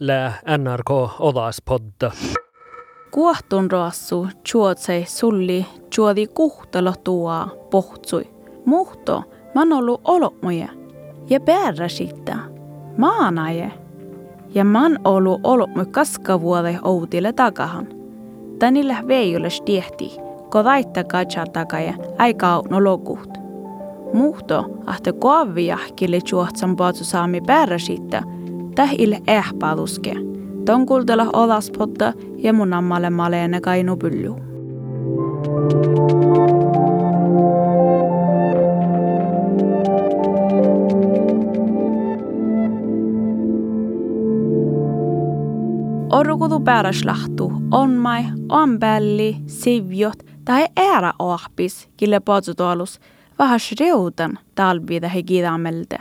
le NRK Odaspodda. Kuohtun raassu chuotsei sulli chuodi kuhtalo tuo pohtsui. Muhto man ollut olotmoja ja päällä siitä. Maanaje. Ja man ollut olotmo kaskavuode outille takahan. Tänillä veijules tiehti, ko vaitta katsaa takaja aika lokuht. Muhto ahte koavijahkille chuotsan paatsu saami päällä siitä, tähille ehpaaduske. Ton kultella olaspotta ja mun ammalle maleene kainu pyllu. Orrukutu pääräslahtu on mai, on bälli, sivjot tai äära ohpis, kille potsutuolus, vähäs reutan talvida he kidamelte.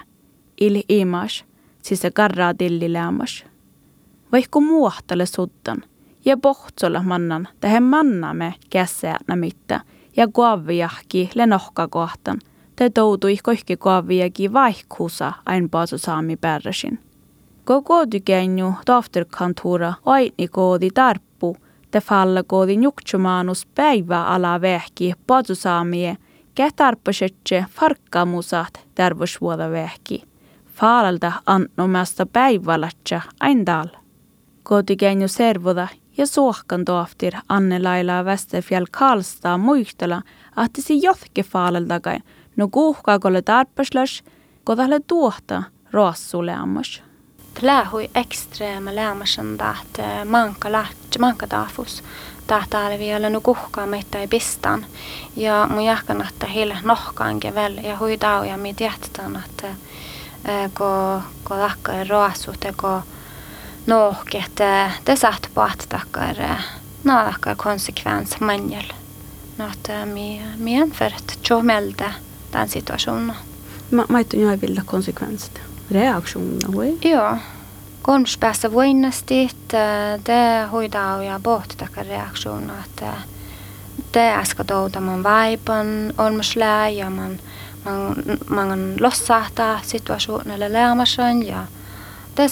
Il imas, siis se karraa tillilämmas. Vaikka muohtale suttan, ja pohtsolla mannan, tähän mannamme kässäänä mitta, ja kuavijahki le nohka kohtan, te toutui kohki kuavijakin vaihkuusa ain paasu saami pärräsin. Koko tykenju tafterkantura aini koodi tarppu, te falla koodi njuktsumaanus päivä ala vehki paasu saamie, kätarppasetse farkkamusat tervosvuoda vehki. Faalalta annomasta päivälatsa ain dal. Kotikenju servoda ja suohkan tohtir Anne Laila Västerfjäll Karlstad muistella, että se jotke faalaltakain, no kuuhkaakolle tarppaslas, kodalle tuohta roassuleammas. Lähui ekstreema lämmäsen taht manka läht, manka taafus. Tahta oli vielä no kuhkaa meitä ei pistan. Ja mun jahkan, että heille nohkaankin väl ja huidau ja mi tiedetään, että ko, ko lakka ei roassut ja ko nohki, että det satt på att tackar no tackar konsekvens manjel. No, että mi, mi jämför att tjomelde den situationen. Ma, ma ei ole vilja konsekvenset. Reaktioner, või? Joo. Kolmas päässä voinnasti, että te hoidaa ja pohtitakka reaktioner, että te äsken touta mun vaipan olmuslää ja man, man, man lossahtaa situationelle lämmäsen ja te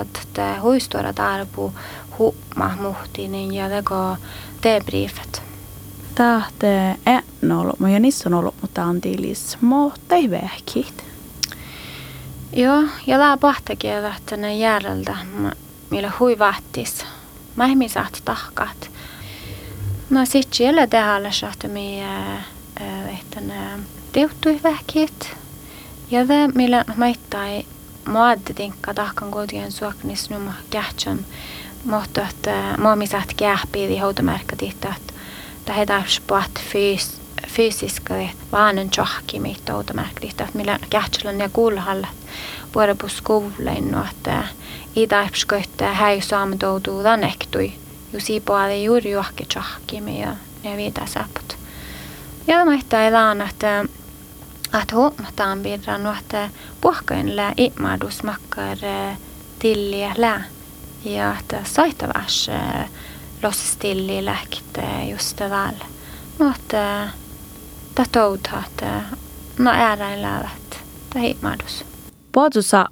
että te huistuoda tarpu huuma muhtinen ja teko debriefet. Tahte en ollut, ja niissä on ollut, mutta on tilis, mutta ei vähkit. Joo, ja lää pahtakin, että ne järjeltä, millä hui vahtis. Mä ei saat tahkat. No sit siellä tehdään, että me että ne tehtui vähkit. Ja det millä maittai maadde tinkka tahkan kodien suoknis numma kähtsön. Mutta että muomi saat kähpiidi houtomärkkä että det är sport fys fysiska vanen tjohki mitt automerkligt att millä kähtsälän ja kuulhallat puhuta på skolan och att i taipskoitte häi saamutoutuu tanektui jusi puolella juuri johonkin tjohki ja ne viitä saput. Ja ei laan, että att huomataan pidran että puhkain lää imadus makkar tilliä lää ja että saittavas lossistilli lähkite just väl. No että tatouta, että no ääräin läävät tai himadus. Puotusa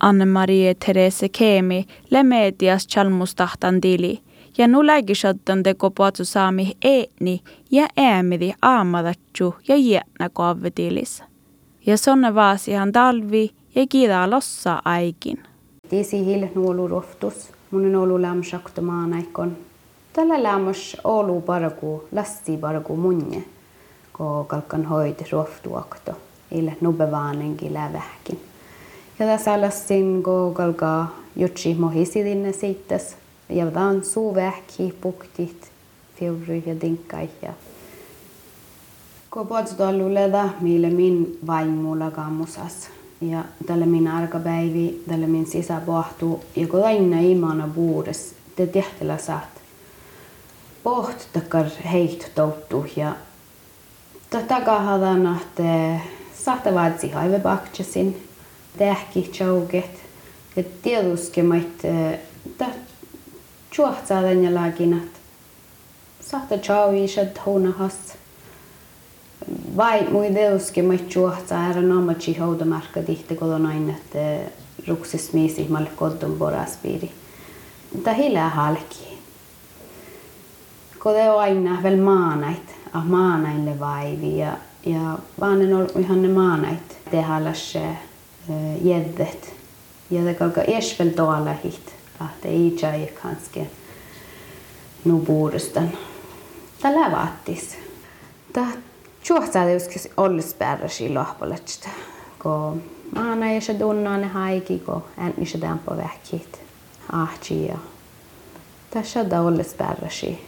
Anne-Marie Therese Keemi le medias chalmustahtan dili ja nu lägisattan teko puotusaami eeni ja äämidi aamadatju ja jätnä koavetilis. Ja sonne vaasihan talvi ja kiidaa lossa aikin. Tiisi hille nuolu roftus, mun on ollut lämsakta maanaikon. Tällä lämmäs olu paraku, lasti paraku munje, kun kalkan hoiti roftuakto, ille nubevaanenkin lävähkin. Ja tässä alassin, kun kalkaa jutsi mohisidinne siittäs, ja tämän suu vähki, puktit, fiuri ja dinkkai. Ja kun puhutaan leda, mille min vaimulla kammusas. Ja tälle min arkapäivi, tälle min sisäpohtuu, ja kun aina imana buudes, te tehtelä saat pohtakar heit touttu ja takahadan, että saattaa vaatsi haivepakchasin, tähki chauket, ja tietysti mait tänne laakin, että saattaa chauisat huunahas. Vai mui tietysti mait juohtsaa ära namatsi haudamarkka tihti, kun on aina, että ruksis miisi malle kodun boraspiiri. Mutta hilää halki. Kode aina vielä maanait, ah maanaille vaivi ja, ja vaan en ollut ihan ne maanait tehdä se jeddet. Ja det kalka esvel tuolla hit, att det ei jai kanske nu buudestan. Tällä vaattis. Tää juohtaa tietysti ollis pärräsi lohpoletsista, kun maana ja se tunnaa ne haiki, kun ääni se tämpo vähkit ahti ja tässä on ollis pärräsi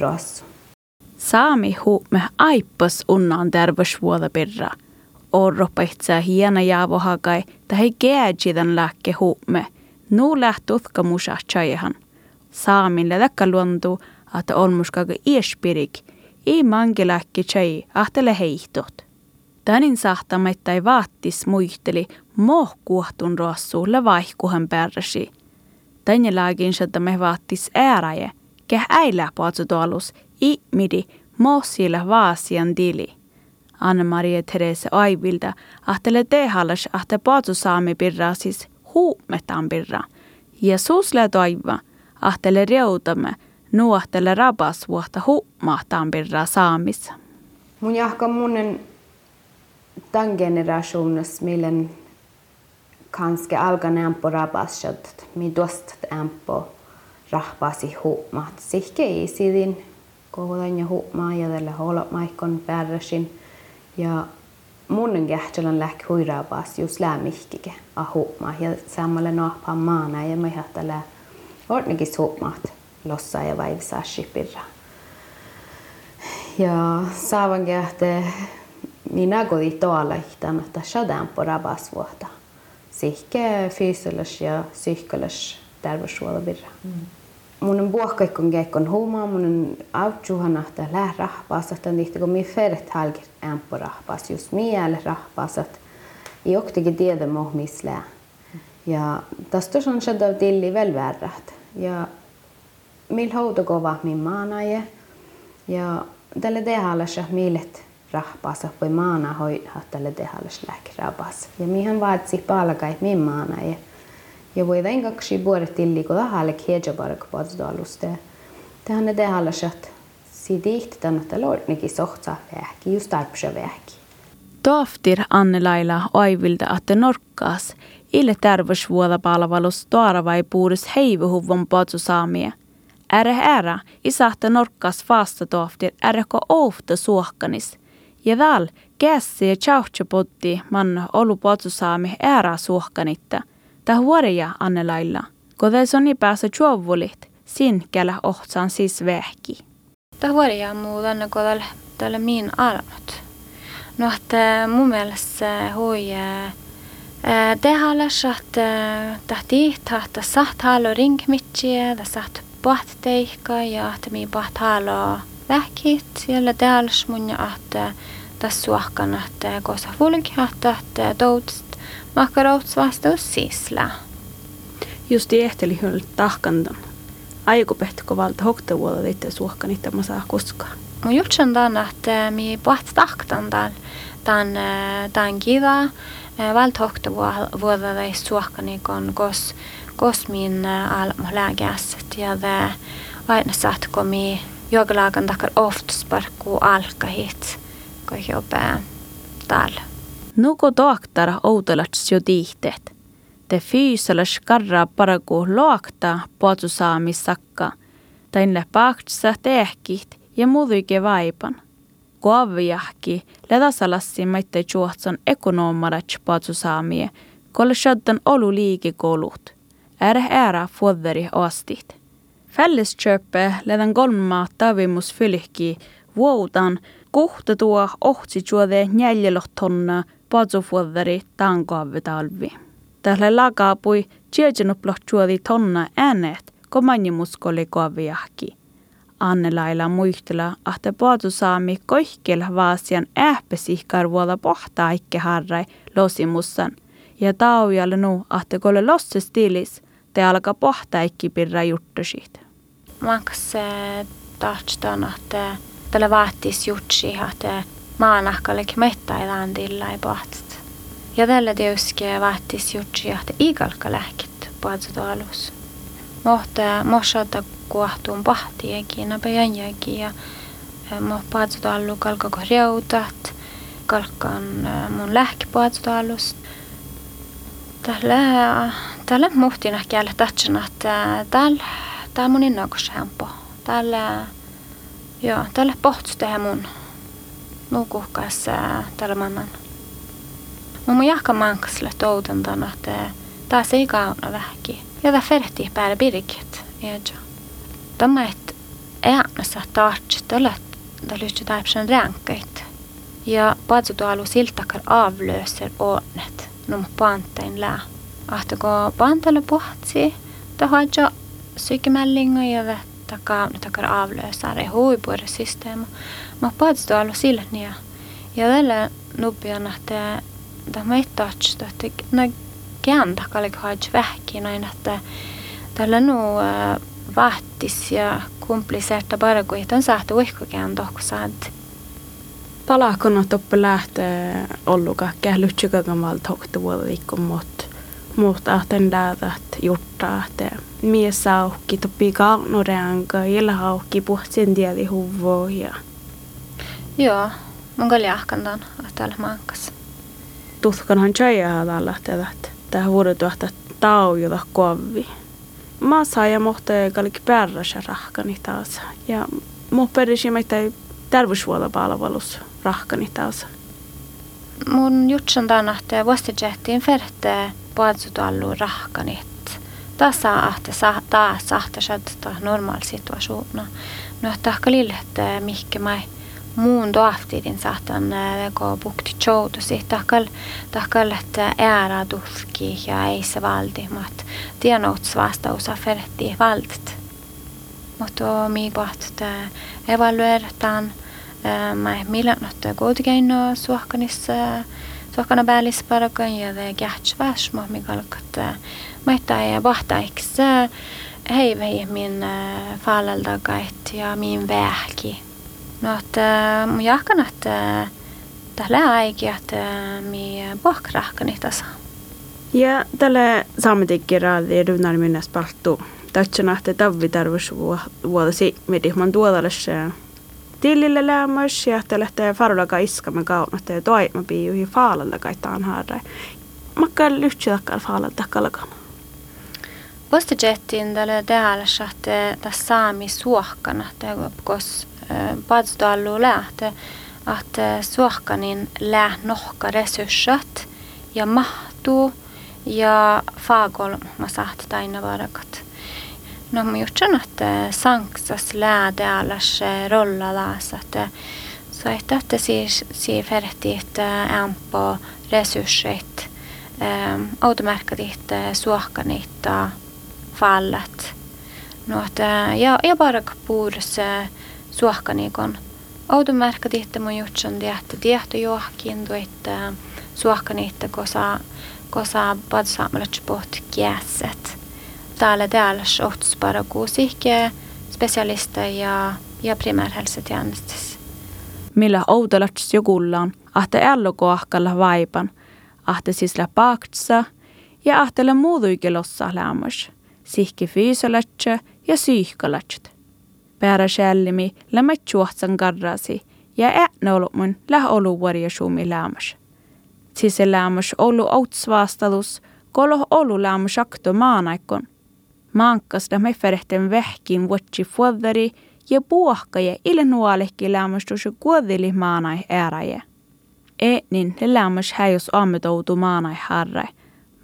rossu. Saami huume aippas unnan terveysvuoda pirra. Orropa itse hiena jaavohakai, tai gääjidän lääkke huume. Nu läht utka musa chajahan. Saamin lädäkkä luontuu, että olmuskaga iespirik, ei mangelääkki chai ahtele heihtot. Tänin ei vaattis muisteli mohkuohtun rossuulle vaihkuhan pärräsi. Tänne lääkin me vaattis ääräjä, keh äilä tuolus, i midi mossilla vaasian dili. Anna-Maria Therese Aivilta ahtele tehallas ahte saami pirra huumetaan pirra. Ja susle toiva ahtele reutamme nuohtele rabas vuotta huumahtaan pirra saamissa. Mun jahka munnen tämän generationas millen kanske alkan ämpo rabasjat, mi dostat ämpo rahpasi huumat. Sihke ei sidin kohudan ja huumaa ja tällä holot maikon pärräsin. Ja munnen kähtälän lähk huiraabas just lämmihkike a huumaa ja samalla nohpaan maana ja mä tällä ordnigis huumaat lossa ja vaivisaa shipirra. Ja saavan kähte minä kodi tuolla ihtan, että shadaan på rabas vuotta. Sihke fysisellä ja psykologis terveyshuolvirra. Mm mun buokkaikon keikon huumaa, mun autsuhana, että läh rahpaas, että niitä kun mi feret halki ämpö rahpaas, just miele rahpaas, että ei oktikin tiedä moh missä Ja tästä on se tilli väl värrät. Ja mil houta kova min maanaje. Ja tälle tehalassa milet rahpaas, voi maana hoidaa tälle tehalassa lähki rahpaas. Ja mihän vaatsi palkai min maanaje. Ja voi vain kaksi vuodet tilli, kun tahalle kiedja bark puolestaluste. Tähän ne tehdä shat. Si dihti tänne lordnikin sohtsa vähki, just tarpsa vähki. Toftir Anne-Laila aivilta, että norkkaas ille terveysvuodapalvelus vai puudus heivuhuvon saamia. Ärä ärä, isahta norkkaas vasta toftir, äräkö ofta suohkanis. Ja väl, kässi ja tjauhtsapotti man olu saami ärä suohkanitta – Ta huoreja annelailla, kode soni päässä juovulit, sin kälä ohtsaan siis vähki. Ta huoreja muu tänne kodelle tälle min armot. No, että mun mielestä hui tehdä että tahti tahta saht halo ringmitsiä, ja saht paht teikka ja että mi halo vähkit, siellä tehdä mun ja että tässä suohkan, että kosa fulki, että toutst Makarouts vastaus sisla. Justi ehteli hyöllä tahkantan. Aikupehtiko valta hoktavuoda itse suohkan itse mä saa koskaan. Mun jutsan tämän, että mi puhat tahkan tämän, tämän, kiva. Valta hoktavuoda ei suohkani kon kos, kos min almo lääkässet ja aina saatko mi jogalaagan takar oftusparkku alkahit, kun jobba täällä. Nuko doaktara outelats jo tiihteet. Te fyysalas karraa paraku loakta puoltusaamissakka. Tainle paaktsa tehkit ja muduike vaipan. Kuavjahki ledasalassi maitte juotson ekonomarats puoltusaamie, kolle shaddan olu liikekoulut. Ärä ärä fuodveri astit. Fällisköpe ledan kolmaa tavimus fylhki vuotan kohta tuo ohtsi juode tonna patsufuodari tankoavi talvi. Tällä lakaapui tiedenuplahtuodi tonna äänet, kun manjimuskoli koaviahki. Annelaila muistella, että paatsusaami koihkel vaasian ähpesihkarvuolla pohtaa ikke harrai losimussan. Ja taujalle nu, että kolle losse stilis, te alkaa pohtaa ikke pirra juttusit. Mankas tahtaan, että tällä vaatis jutsi, että maanahkallekin mettäilään tillai pohtat. Ja tällä tietysti vaatis jutsi, että ikalka lähkit puhutuolus. Mohta moshata kuahtuun pahtiakin, napajanjakin ja mo puhutuollu kalka korjautat, kalkan mun lähki puhutuolust. Tällä, tällä muhtina kielä tatsana, että tällä, tällä mun innokus hempo. Tällä, joo, tällä pohtus tehdä mun nukuhkas tällä mannan. Mun jahka mankasle toutantan, että taas ei kauna vähki. Ja tämä ferti päällä pirkit. Ejo. Tämä et äänässä tartsi tällä tällä täpsen ränkkäit. Ja patsutualu siltakar avlöser onnet num pantein lää. Ahtako pantele pohtsi, tahansa sykemällinga ja vettä kauna takar avlösare huipuore systeema. Mä patsutualu silniä. Ja tällä nubian, että tämä ei tahtsi, että no kääntää kallik haits vähki noin, että tällä nu vahtis ja komplicerta bara kun on saatu uihkokään tohku saat. Palakon toppe lähtee olluka kählytsykäkän valtohtu vuolikko mut mutta ahten däätät juttaa, että mies saukki toppi kaunoreanka, jellä haukki puhtsen tieli huvoo ja... Joo, mun kalli ahkantan, että täällä mankkas. Tuhkanhan tjäjää tällä että tähän vuodetuhta taujuta kovi. Mä saan ja mohta kaikki pärrässä rahkani taas. Ja mun perisi meitä terveyshuoltopalvelus rahkani taas. Mun jutsan tänä, että vastijettiin puolsutallu rahkanit. Tässä ahte sa, taas sahte shadta normaal situaationa. No, että ehkä lille, että mihkä mä muun doaftidin saatan ko bukti choutusi tahkal tahkal että äära tuhki ja ei se valdi mat tienouts vastaus aferti valdt mutta mi että evalueerataan mä millä notta kuitenkin suohkanissa suohkana päällis parakan ja det gärts värs mo mi kalkat mä ei vahtaiks hei vei min fallalda ja min vähki No, että mun jahkan, että tällä aikia, että mi pohkrahkani tasa. Ja tällä saametikkiraalli runnar minä spalttu. Tatsana, että tavvi tarvus vuodasi medihman tuodalle ja tällä että farulaga iskamme kaunat ja toima piijuhi faalalla kaitaan haara. Makka lyhtsy takkal faalalta kalkan. Vastajettiin tälle täällä, että tässä saami suohkana, kos padstoallu lähte att suohkanin lää nohka resursat ja mahtuu ja faagol ma saht taina varakat. No mä jutsan, että sanksas lää täälläs rolla laas, että så että että siis si ferti että ämpo resurssit automerkkatit suohkanit fallat. No että ja ja bara puudus suohkanikon. Automärkatihte mun jutsan tiehtä tiehtä johkin tuitte suohkaniitte kosa kosa padsaamalats pohti kiäset. Täällä täällä shohtus bara kuusihke specialista ja ja primärhälsotjänstys. Millä outolats jokullaan, ahte ällokoahkalla vaipan, ahte sisla paaktsa ja ahtele muuduikelossa lämmös, sihki fyysolatsa ja syyhkalatsa pääräsjällimi lämmä juohtsan karrasi ja äännolomun läh olu varjasumi lämmäs. Sise lämmäs olu outsvaastalus, kolo olu lämmäs akto maanaikon. Maankas lämmä ferehten vähkin vuotsi fuodari ja puohkaje ille nuolehki lämmästys kuodili maanai ääräjä. Eetnin le lämmäs häjus ammetoutu maanai harrai.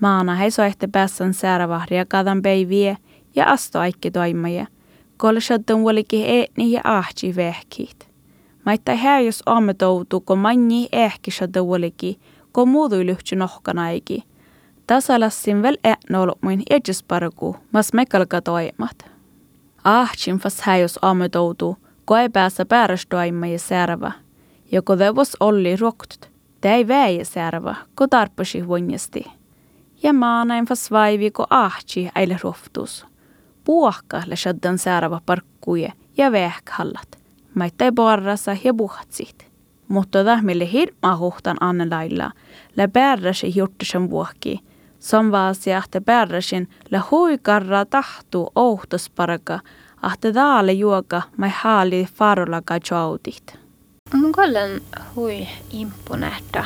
Maana hei soihte päässän säärävahria kadan päiviä ja asto aikki toimaja – Kolshaddan waliki eetni ja ahti vehkit. Maita häjus ammetoutu, ko manni ehki shadda waliki, ko muudu lyhtsy nohkanaiki. Tasalassin vel äänolmuin edjusparku, mas mekalka toimat. Ahtsin fas häjus ammetoutu, ko ei päässä päärästoimma ja särvä. Ja ko devos olli roktut, te ei väijä särvä, ko tarpasi huonjasti. Ja maanain fas vaivi, ko ahtsi äile roftus puohka le shaddan saarava parkkuje ja vähkhallat. Maittai borrassa ja puhatsit. mutta tahmille hirma huhtan Anne Lailla, le bärräsi hjortisen vuokki. Som vaasi ahte bärräsin le huikarra tahtu ouhtusparka, ahte daale juoka mai haali farolaga joutit. Mun kollen hui imponetta,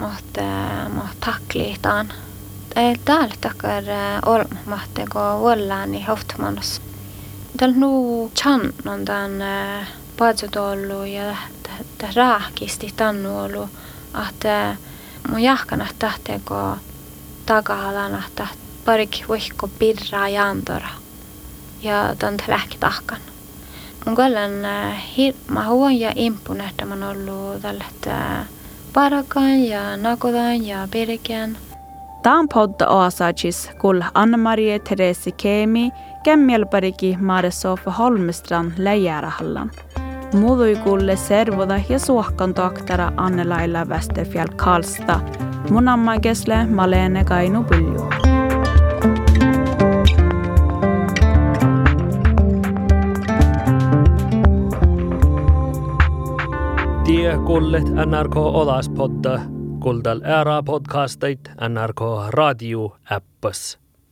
mutta mä takliitaan. Ei täällä takar olm, mahte go vollani hoftmanus. Täällä nu chan on tämän patsutollu ja tämä raahkisti tannuolu, että mun jahkana tahteko taka-alana taht parik pirraa ja antora. Ja tämän lähki tahkan. Mun kollen hirma huon ja impun, että mä oon ollut tällä parakan ja nakodan ja pirkän. Tämän podda oasajis kuul Anna-Marie Therese Kemi kämmielpariki Maresofa Holmestrand läjärahallan. Muutui kuulle servoda ja suohkan Anne-Laila Westerfjall Karlstad. Munamäe, Kesle, Malene, Kainu, Põlju. Tie kuulet NRK Olaspodda, kuuldel ära podcastit NRK raadio äppas